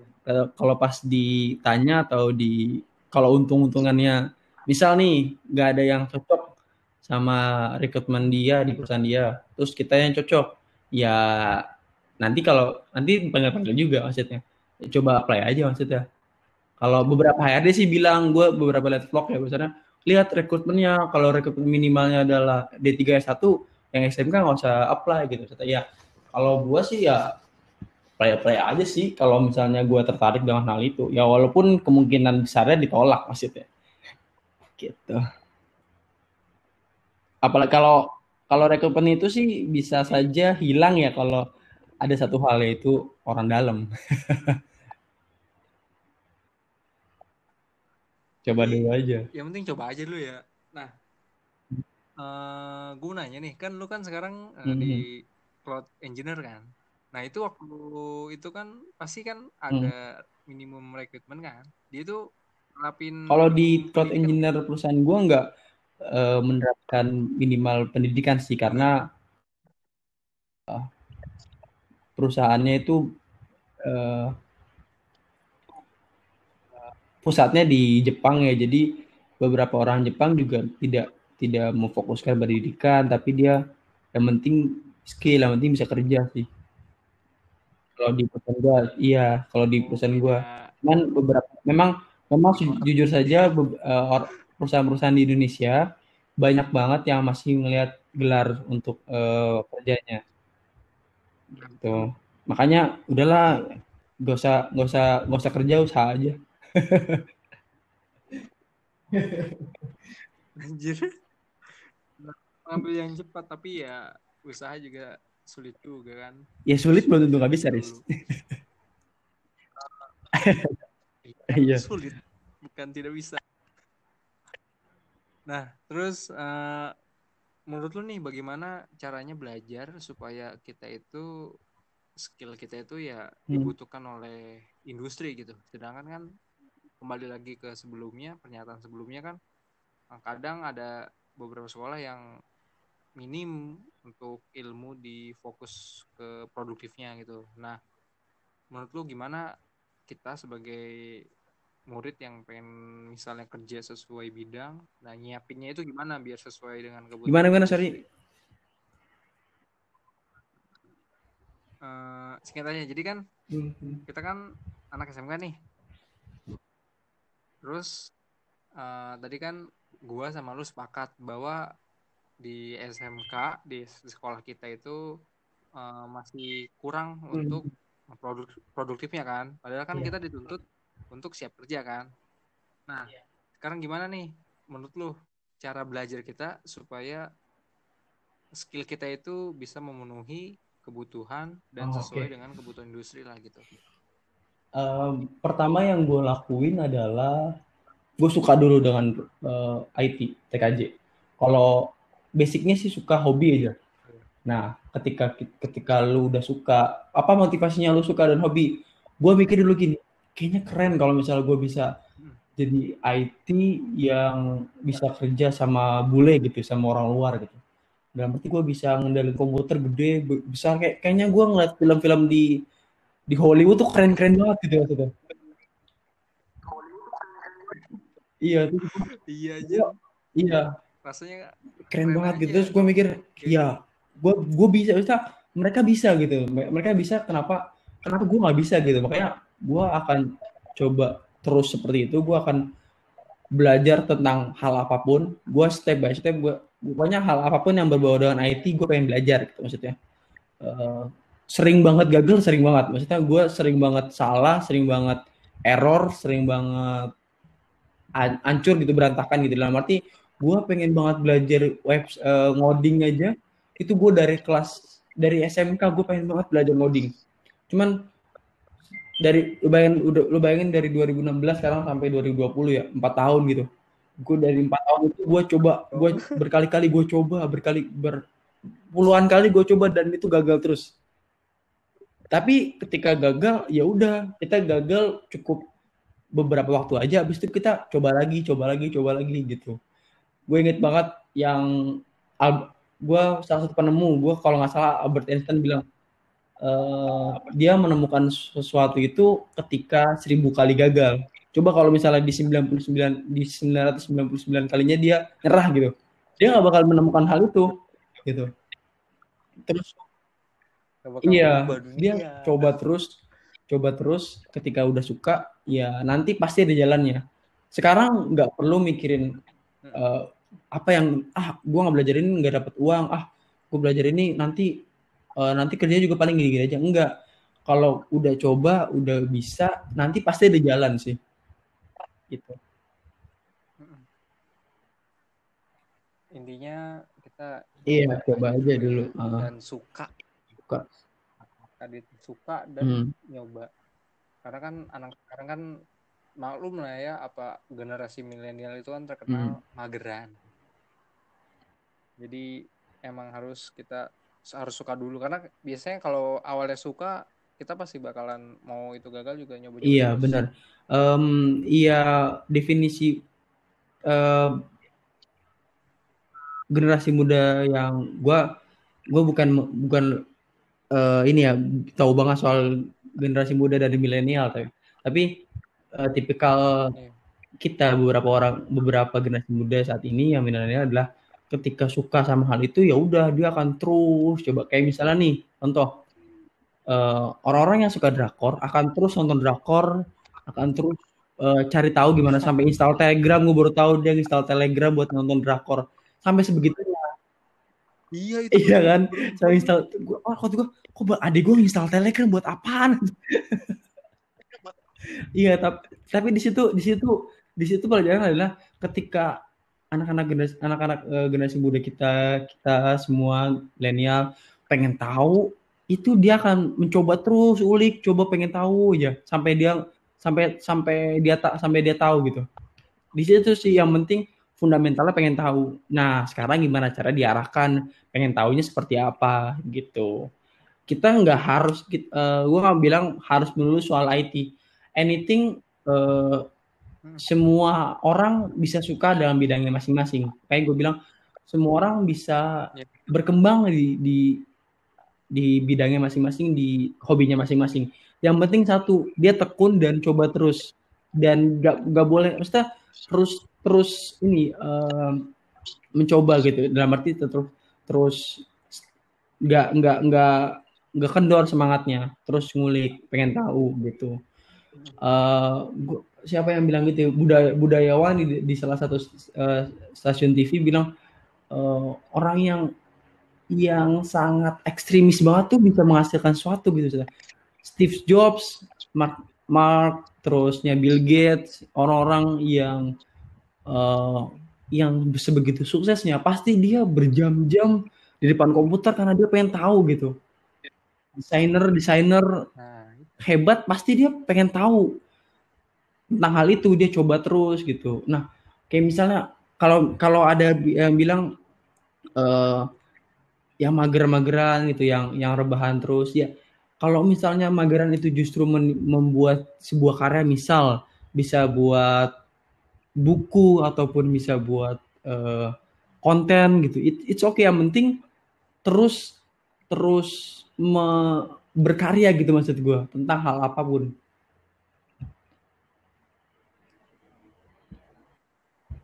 Kalau pas ditanya atau di kalau untung-untungannya misal nih nggak ada yang cocok sama rekrutmen dia di perusahaan dia terus kita yang cocok ya nanti kalau nanti panggil-panggil juga maksudnya. Coba apply aja maksudnya kalau beberapa HRD sih bilang gue beberapa lihat vlog ya misalnya lihat rekrutmennya kalau rekrutmen minimalnya adalah D3 S1 yang SMK nggak usah apply gitu. Ya kalau gue sih ya play-play aja sih. Kalau misalnya gue tertarik dengan hal itu ya walaupun kemungkinan besarnya ditolak maksudnya. Gitu. Apalagi kalau kalau rekrutmen itu sih bisa saja hilang ya kalau ada satu hal yaitu orang dalam coba dulu aja yang penting coba aja dulu ya nah uh, eh, gue nanya nih kan lu kan sekarang uh, mm -hmm. di cloud engineer kan Nah itu waktu itu kan pasti kan ada hmm. minimum rekrutmen kan. Dia itu lapin. Kalau di cloud engineer perusahaan gua nggak uh, menerapkan minimal pendidikan sih karena uh, perusahaannya itu uh, pusatnya di Jepang ya. Jadi beberapa orang Jepang juga tidak tidak memfokuskan pendidikan tapi dia yang penting skill yang penting bisa kerja sih. Kalau di perusahaan gua iya kalau di perusahaan gua. cuman beberapa memang memang jujur saja eh, perusahaan-perusahaan di Indonesia banyak banget yang masih melihat gelar untuk uh, kerjanya. Gitu. Makanya udahlah gak usah gak usah gak usah kerja usaha aja anjir. Ngambil yang cepat tapi ya usaha juga sulit juga kan. Ya sulit belum tentu nggak bisa Riz. Iya. Sulit bukan tidak bisa. Nah terus uh, menurut lu nih bagaimana caranya belajar supaya kita itu skill kita itu ya hmm. dibutuhkan oleh industri gitu? Sedangkan kan kembali lagi ke sebelumnya pernyataan sebelumnya kan kadang ada beberapa sekolah yang minim untuk ilmu di fokus ke produktifnya gitu. Nah, menurut lu gimana kita sebagai murid yang pengen misalnya kerja sesuai bidang, nah nyiapinnya itu gimana biar sesuai dengan kebutuhan? Gimana gimana sorry? Uh, singkat aja, jadi kan hmm. kita kan anak SMK nih. Terus uh, tadi kan gua sama lu sepakat bahwa di SMK di sekolah kita itu uh, masih kurang hmm. untuk produk produktifnya kan padahal kan yeah. kita dituntut untuk siap kerja kan nah yeah. sekarang gimana nih menurut lu cara belajar kita supaya skill kita itu bisa memenuhi kebutuhan dan oh, sesuai okay. dengan kebutuhan industri lah gitu um, pertama yang gue lakuin adalah gue suka dulu dengan uh, eh, IT TKJ kalau basicnya sih suka hobi aja. Nah, ketika ketika lu udah suka, apa motivasinya lu suka dan hobi? Gue mikir dulu gini, kayaknya keren kalau misalnya gue bisa jadi IT yang bisa kerja sama bule gitu, sama orang luar gitu. Dan berarti gue bisa ngendalin komputer gede, bisa kayak kayaknya gue ngeliat film-film di di Hollywood tuh keren-keren banget gitu maksudnya. Iya, tuh. Iya aja. Iya, rasanya keren banget gitu. Terus gue mikir ya gue gue bisa bisa mereka bisa gitu. Mereka bisa kenapa kenapa gue nggak bisa gitu? Makanya gue akan coba terus seperti itu. Gue akan belajar tentang hal apa pun. Gue step by step gue pokoknya hal apa pun yang berbau dengan IT gue pengen belajar gitu maksudnya. Uh, sering banget gagal sering banget. Maksudnya gue sering banget salah sering banget error sering banget hancur gitu berantakan gitu. Dalam arti gue pengen banget belajar web uh, ngoding aja itu gue dari kelas dari SMK gue pengen banget belajar ngoding. Cuman dari lu bayangin udah lu bayangin dari 2016 sekarang sampai 2020 ya empat tahun gitu. Gue dari empat tahun itu gue coba gue berkali-kali gue coba berkali ber puluhan kali gue coba dan itu gagal terus tapi ketika gagal ya udah kita gagal cukup beberapa waktu aja. Habis itu kita coba lagi coba lagi coba lagi gitu. Gue inget banget yang gue salah satu penemu. Gue kalau nggak salah Albert Einstein bilang uh, dia menemukan sesuatu itu ketika seribu kali gagal. Coba kalau misalnya di 99 di 999 kalinya dia nyerah gitu. Dia nggak bakal menemukan hal itu gitu. Terus iya dia coba terus coba terus ketika udah suka ya nanti pasti ada jalannya. Sekarang nggak perlu mikirin uh, apa yang ah gue nggak belajar ini nggak dapat uang. Ah gue belajar ini nanti uh, nanti kerjanya juga paling gini-gini aja. Enggak kalau udah coba udah bisa nanti pasti ada jalan sih. Gitu. Intinya kita iya coba aja dulu. Uh. dan suka suka. Kadit suka dan hmm. nyoba? Karena kan anak sekarang kan maklum lah ya apa generasi milenial itu kan terkenal hmm. mageran. Jadi emang harus kita harus suka dulu. Karena biasanya kalau awalnya suka kita pasti bakalan mau itu gagal juga nyoba, -nyoba iya benar. Um, iya definisi uh, generasi muda yang gue gue bukan bukan uh, ini ya tahu banget soal generasi muda dari milenial tapi tapi uh, tipikal kita beberapa orang beberapa generasi muda saat ini yang milenial adalah ketika suka sama hal itu ya udah dia akan terus coba kayak misalnya nih contoh uh, orang-orang yang suka drakor akan terus nonton drakor akan terus uh, cari tahu gimana sampai install Telegram gue baru tahu dia install Telegram buat nonton drakor. Sampai sebegitunya iya itu iya kan? Sampai install oh kok gue kok adik gue install Telegram buat apaan? Iya tapi tapi di situ di situ di situ pelajaran adalah ketika anak-anak generasi anak-anak uh, generasi muda kita kita semua milenial pengen tahu itu dia akan mencoba terus ulik coba pengen tahu aja sampai dia sampai sampai dia tak sampai dia tahu gitu. Di situ sih yang penting fundamentalnya pengen tahu. Nah, sekarang gimana cara diarahkan pengen tahunya seperti apa gitu. Kita nggak harus, uh, eh, gue nggak bilang harus melulu soal IT. Anything, uh, semua orang bisa suka dalam bidangnya masing-masing. Kayak gue bilang, semua orang bisa ya. berkembang di, di di bidangnya masing-masing, di hobinya masing-masing. Yang penting satu, dia tekun dan coba terus. Dan gak, gak boleh, maksudnya terus terus ini uh, mencoba gitu. Dalam arti terus terus nggak nggak nggak nggak kendor semangatnya. Terus ngulik pengen tahu gitu. Uh, gua, siapa yang bilang gitu ya? budaya budayawan di, di salah satu uh, stasiun TV bilang uh, orang yang yang sangat ekstremis banget tuh bisa menghasilkan sesuatu gitu Steve Jobs Mark Mark terusnya Bill Gates orang-orang yang uh, yang sebegitu suksesnya pasti dia berjam-jam di depan komputer karena dia pengen tahu gitu. Desainer desainer nah, hebat pasti dia pengen tahu tentang hal itu dia coba terus gitu. Nah kayak misalnya kalau kalau ada yang bilang uh, yang mager-mageran gitu yang yang rebahan terus ya. Kalau misalnya mageran itu justru membuat sebuah karya misal bisa buat buku ataupun bisa buat uh, konten gitu. It, it's okay yang penting terus terus me, berkarya gitu maksud gue tentang hal apa pun.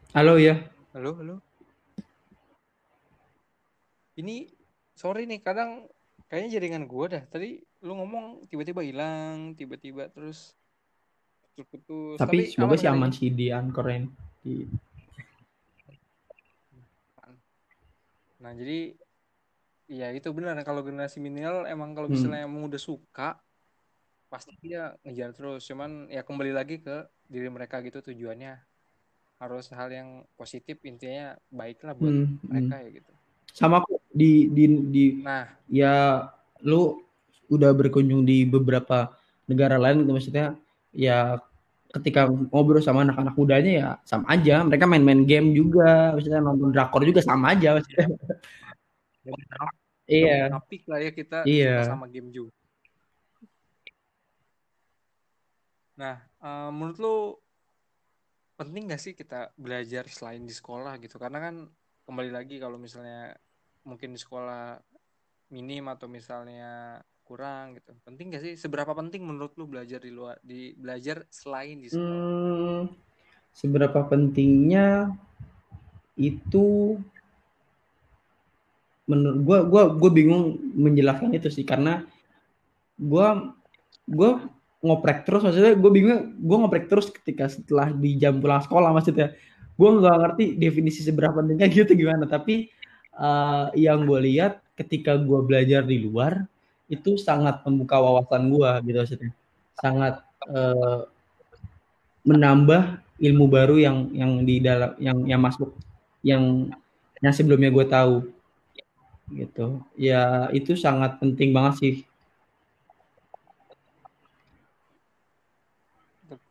Halo ya. Halo, halo. Ini sorry nih kadang kayaknya jaringan gue dah. Tadi lu ngomong tiba-tiba hilang, tiba-tiba terus putus Tapi, Tapi semoga sih aman sih di Anchor di Nah, jadi ya itu benar kalau generasi milenial emang kalau hmm. misalnya hmm. emang udah suka pasti dia ngejar terus. Cuman ya kembali lagi ke diri mereka gitu tujuannya harus hal yang positif intinya baiklah buat hmm. hmm. mereka ya gitu. Sama kok di di di nah ya lu udah berkunjung di beberapa negara lain maksudnya ya ketika ngobrol sama anak-anak mudanya ya sama aja. Mereka main-main game juga maksudnya nonton drakor juga sama aja maksudnya. Iya. topik lah ya kita iya. sama game juga. Nah uh, menurut lo penting gak sih kita belajar selain di sekolah gitu? Karena kan kembali lagi kalau misalnya mungkin di sekolah minim atau misalnya kurang gitu. Penting gak sih? Seberapa penting menurut lu belajar di luar di belajar selain di sekolah? Hmm, seberapa pentingnya itu menurut gua gua gua bingung menjelaskan itu sih karena gua gua ngoprek terus maksudnya gue bingung gue ngoprek terus ketika setelah di jam pulang sekolah maksudnya. Gue nggak ngerti definisi seberapa pentingnya gitu gimana tapi uh, yang gue lihat ketika gue belajar di luar itu sangat membuka wawasan gue gitu maksudnya. Sangat uh, menambah ilmu baru yang yang di dalam yang yang masuk yang yang sebelumnya gue tahu. Gitu. Ya itu sangat penting banget sih.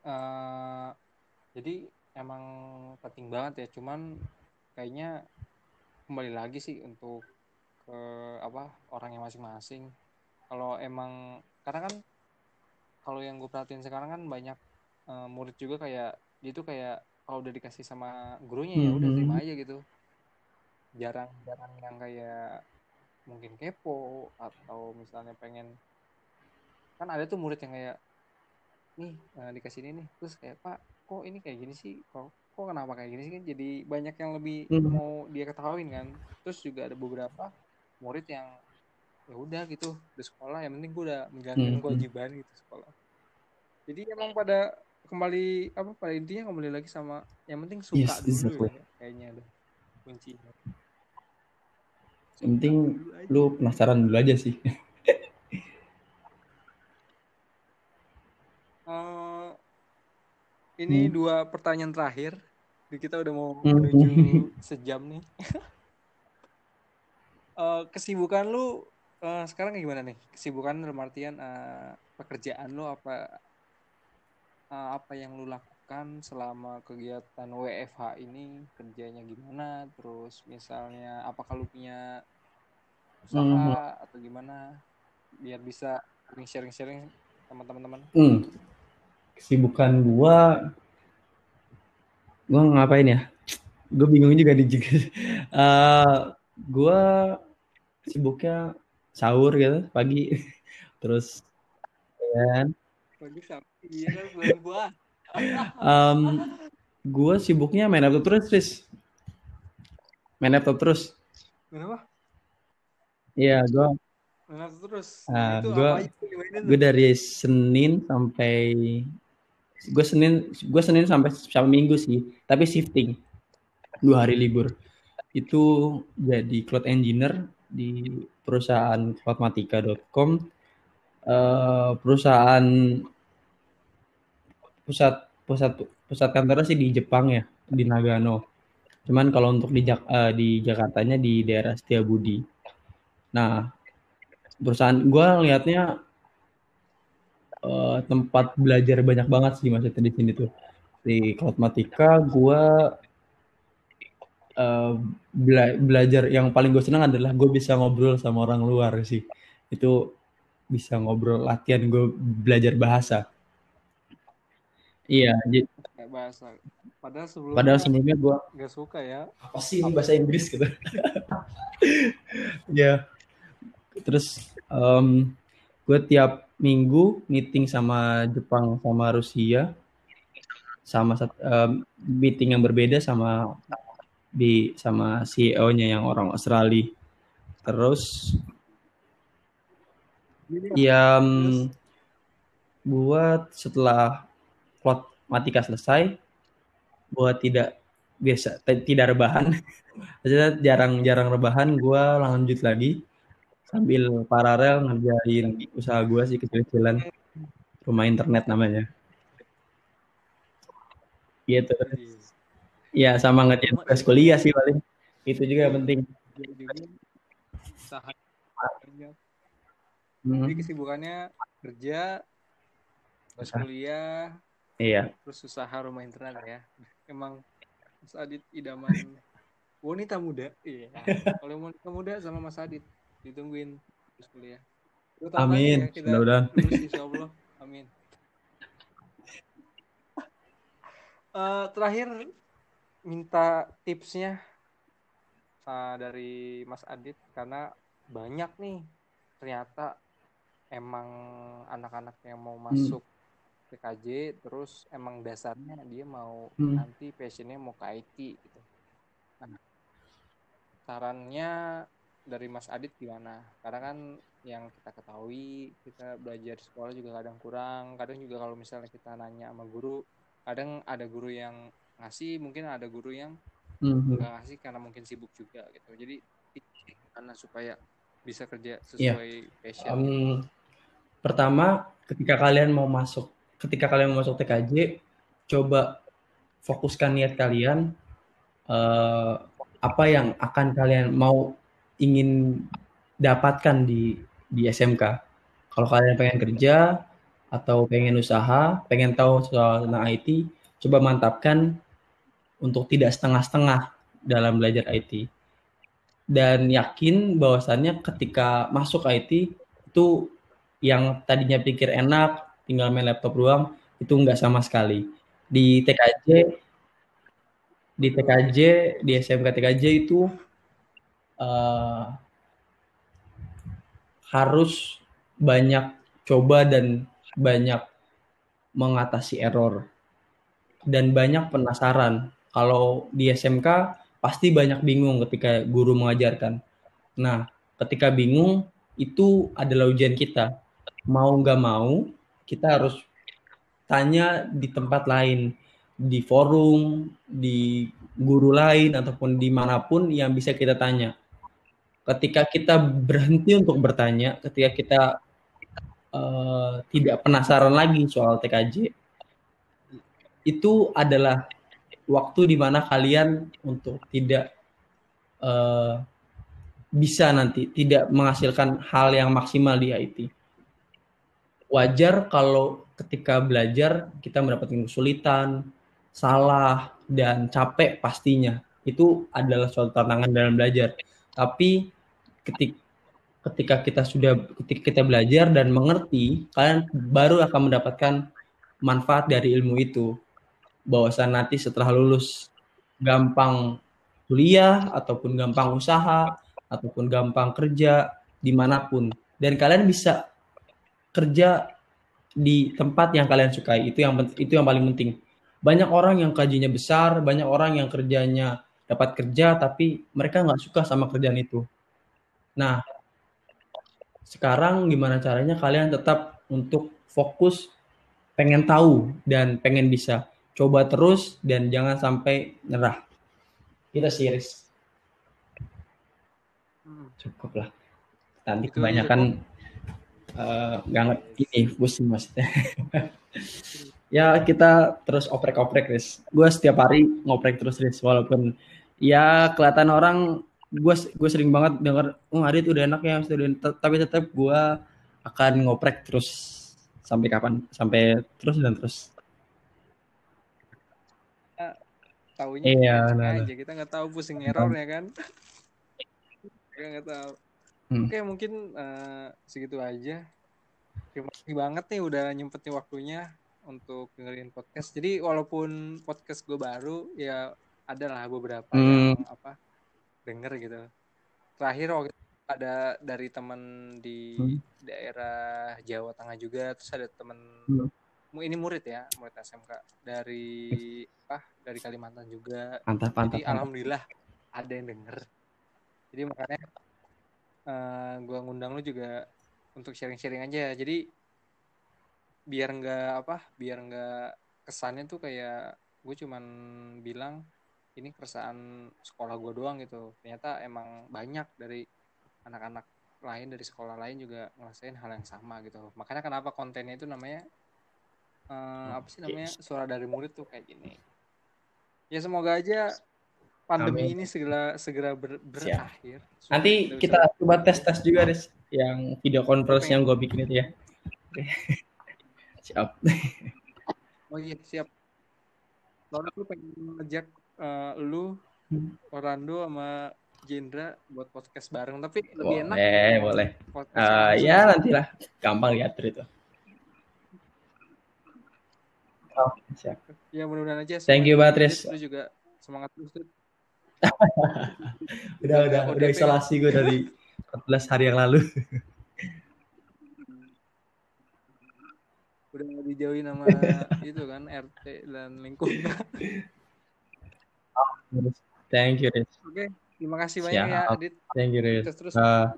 Uh, jadi emang penting banget ya. Cuman kayaknya kembali lagi sih untuk ke apa orang yang masing-masing kalau emang karena kan kalau yang gue perhatiin sekarang kan banyak uh, murid juga kayak dia tuh kayak kalau udah dikasih sama gurunya ya udah terima mm-hmm. aja gitu. Jarang-jarang yang kayak mungkin kepo atau misalnya pengen kan ada tuh murid yang kayak nih uh, dikasih ini nih. Terus kayak pak kok ini kayak gini sih? Kok kok kenapa kayak gini sih? Kan jadi banyak yang lebih hmm. mau dia ketahuin kan. Terus juga ada beberapa murid yang ya udah gitu di sekolah yang penting gue udah menjalankan hmm. kewajiban gitu sekolah jadi emang pada kembali apa pada intinya kembali lagi sama yang penting suka yes, dulu exactly. ya kayaknya ada kuncinya yang penting lu penasaran dulu aja sih uh, ini hmm. dua pertanyaan terakhir kita udah mau hmm. menuju sejam nih uh, kesibukan lu uh, sekarang gimana nih? Kesibukan dalam artian uh, pekerjaan lu apa uh, apa yang lu lakukan selama kegiatan WFH ini? Kerjanya gimana? Terus misalnya apakah lu punya usaha hmm. atau gimana? Biar bisa sharing-sharing sama teman-teman. Hmm. kesibukan gua gua ngapain ya? Gue bingung juga nih juga uh, gua sibuknya sahur gitu pagi terus ya kan? Iya kan um, gue sibuknya main laptop terus, Tris. Main laptop terus. Kenapa? Iya, gue. Main laptop terus. Uh, gue, gue dari Senin sampai gue Senin, gue Senin sampai sampai Minggu sih, tapi shifting dua hari libur. Itu jadi cloud engineer di perusahaan cloudmatica.com uh, perusahaan pusat pusat pusat kantornya sih di Jepang ya di Nagano. Cuman kalau untuk di uh, di Jakartanya di daerah Setiabudi. Nah, perusahaan gue ngelihatnya uh, tempat belajar banyak banget sih maksudnya di sini tuh. Di Cloudmatica gue uh, bela belajar. Yang paling gue senang adalah gue bisa ngobrol sama orang luar sih. Itu bisa ngobrol latihan gue belajar bahasa. Iya jadi bahasa. Padahal sebelumnya padahal sebelumnya gue gak suka ya. Apa sih ini bahasa Inggris gitu? Ya. Terus um, gue tiap minggu meeting sama Jepang sama Rusia. Sama um, meeting yang berbeda sama di sama CEO-nya yang orang Australia. Terus yang buat setelah plot matika selesai buat tidak biasa tidak rebahan aja jarang-jarang rebahan gue lanjut lagi. Sambil paralel ngerjain usaha gue sih kecil-kecilan. Rumah internet namanya. Gitu ya sama ngerjain tugas kuliah sih paling. Itu juga penting. hmm. jadi kesibukannya kerja pas kuliah iya. terus usaha rumah internet ya. Emang Mas Adit idaman. Wanita muda. Iya. Kalau wanita muda sama Mas Adit ditungguin terus kuliah. Amin. Ya, Mudah-mudahan. Insya Allah. Amin. Uh, terakhir minta tipsnya uh, dari Mas Adit karena banyak nih ternyata emang anak-anak yang mau hmm. masuk hmm. PKJ terus emang dasarnya dia mau hmm. nanti passionnya mau ke IT gitu. Nah, sarannya dari Mas Adit gimana? Karena kan yang kita ketahui kita belajar di sekolah juga kadang kurang, kadang juga kalau misalnya kita nanya sama guru, kadang ada guru yang ngasih mungkin ada guru yang Mhm. nggak ngasih karena mungkin sibuk juga gitu jadi karena supaya bisa kerja Iya. sesuai passion Em, pertama, ketika kalian mau masuk, ketika kalian mau masuk TKJ, coba fokuskan niat kalian eh, apa yang akan kalian mau ingin dapatkan di di SMK. Kalau kalian pengen kerja atau pengen usaha, pengen tahu soal tentang IT, coba mantapkan untuk tidak setengah-setengah dalam belajar IT. Dan yakin bahwasannya ketika masuk IT itu yang tadinya pikir enak, tinggal main laptop doang, itu enggak sama sekali. Di TKJ, di TKJ, di SMK TKJ itu eh, harus banyak coba dan banyak mengatasi error dan banyak penasaran. Kalau di SMK pasti banyak bingung ketika guru mengajarkan. Nah, ketika bingung itu adalah ujian kita. Mau nggak mau, kita harus tanya di tempat lain, di forum, di guru lain ataupun di mana pun yang bisa kita tanya. Ketika kita berhenti untuk bertanya, ketika kita eh, tidak penasaran lagi soal TKJ, itu adalah waktu di mana kalian untuk tidak eh, bisa nanti tidak menghasilkan hal yang maksimal di IT. Wajar kalau ketika belajar kita mendapatkan kesulitan, salah, dan capek pastinya. Itu adalah suatu tantangan dalam belajar. Tapi ketika ketika kita sudah ketika kita belajar dan mengerti, kalian baru akan mendapatkan manfaat dari ilmu itu. Bahwasan nanti setelah lulus gampang kuliah ataupun gampang usaha ataupun gampang kerja di mana pun. Dan kalian bisa kerja di tempat yang kalian sukai. Itu yang itu yang paling penting. Banyak orang yang gajinya besar banyak orang yang kerjanya dapat kerja tapi mereka nggak suka sama kerjaan itu. Nah sekarang gimana caranya kalian tetap untuk fokus pengen tahu dan pengen bisa coba terus dan jangan sampai nyerah. Kita series Hmm. cukup lah. Nanti Itu kebanyakan eh, nggak ngerti ini pusing maksudnya ya kita terus oprek-oprek Riz. Gue setiap hari ngoprek terus Riz walaupun ya kelihatan orang gue gue sering banget denger oh Adit udah enak ya enak." tapi tetap gue akan ngoprek terus sampai kapan sampai terus dan terus taunya Iya, nah, nah. aja kita nggak tahu pusing errornya kan kita nggak tahu Hmm. oke mungkin eh, segitu aja terima kasih banget nih udah nyempetin waktunya untuk dengerin podcast jadi walaupun podcast gue baru ya ada lah beberapa Hmm. yang apa denger gitu terakhir waktu ada dari teman di Hmm. daerah Jawa Tengah juga terus ada teman Hmm. Ini murid ya murid SMK dari apa dari Kalimantan juga. Mantap mantap, jadi mantap. alhamdulillah ada yang denger. Jadi makanya eh gua ngundang lu juga untuk sharing-sharing aja jadi biar nggak apa biar nggak kesannya tuh kayak gue cuman bilang ini keresahan sekolah gue doang gitu. Ternyata emang banyak dari anak-anak lain dari sekolah lain juga ngerasain hal yang sama gitu. Makanya kenapa kontennya itu namanya eh, apa sih namanya suara dari murid tuh kayak gini. Ya semoga aja pandemi Amin. ini segera segera ber- berakhir. Nanti Supaya kita bisa- coba tes tes juga Riz yang video conference yang gue bikin itu ya. Oke. siap. Oh iya siap. Soalnya lu pengen ngejak eh, lu Hmm. Orlando sama Jendra buat podcast bareng tapi lebih enak boleh boleh. Eh, langsung. ya nantilah. Gampang diatur itu oh, siap. Ya mudah-mudahan aja Thank you, Batris. lu juga semangat terus udah udah ODP. udah isolasi gue dari 14 hari yang lalu. Udah dijauhin sama itu kan RT dan lingkungan. Thank you Riz. Oke terima kasih banyak ya Siap. Adit. Thank you Riz. Terus terus Uh,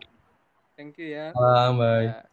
thank you ya. Salam bye. Ya.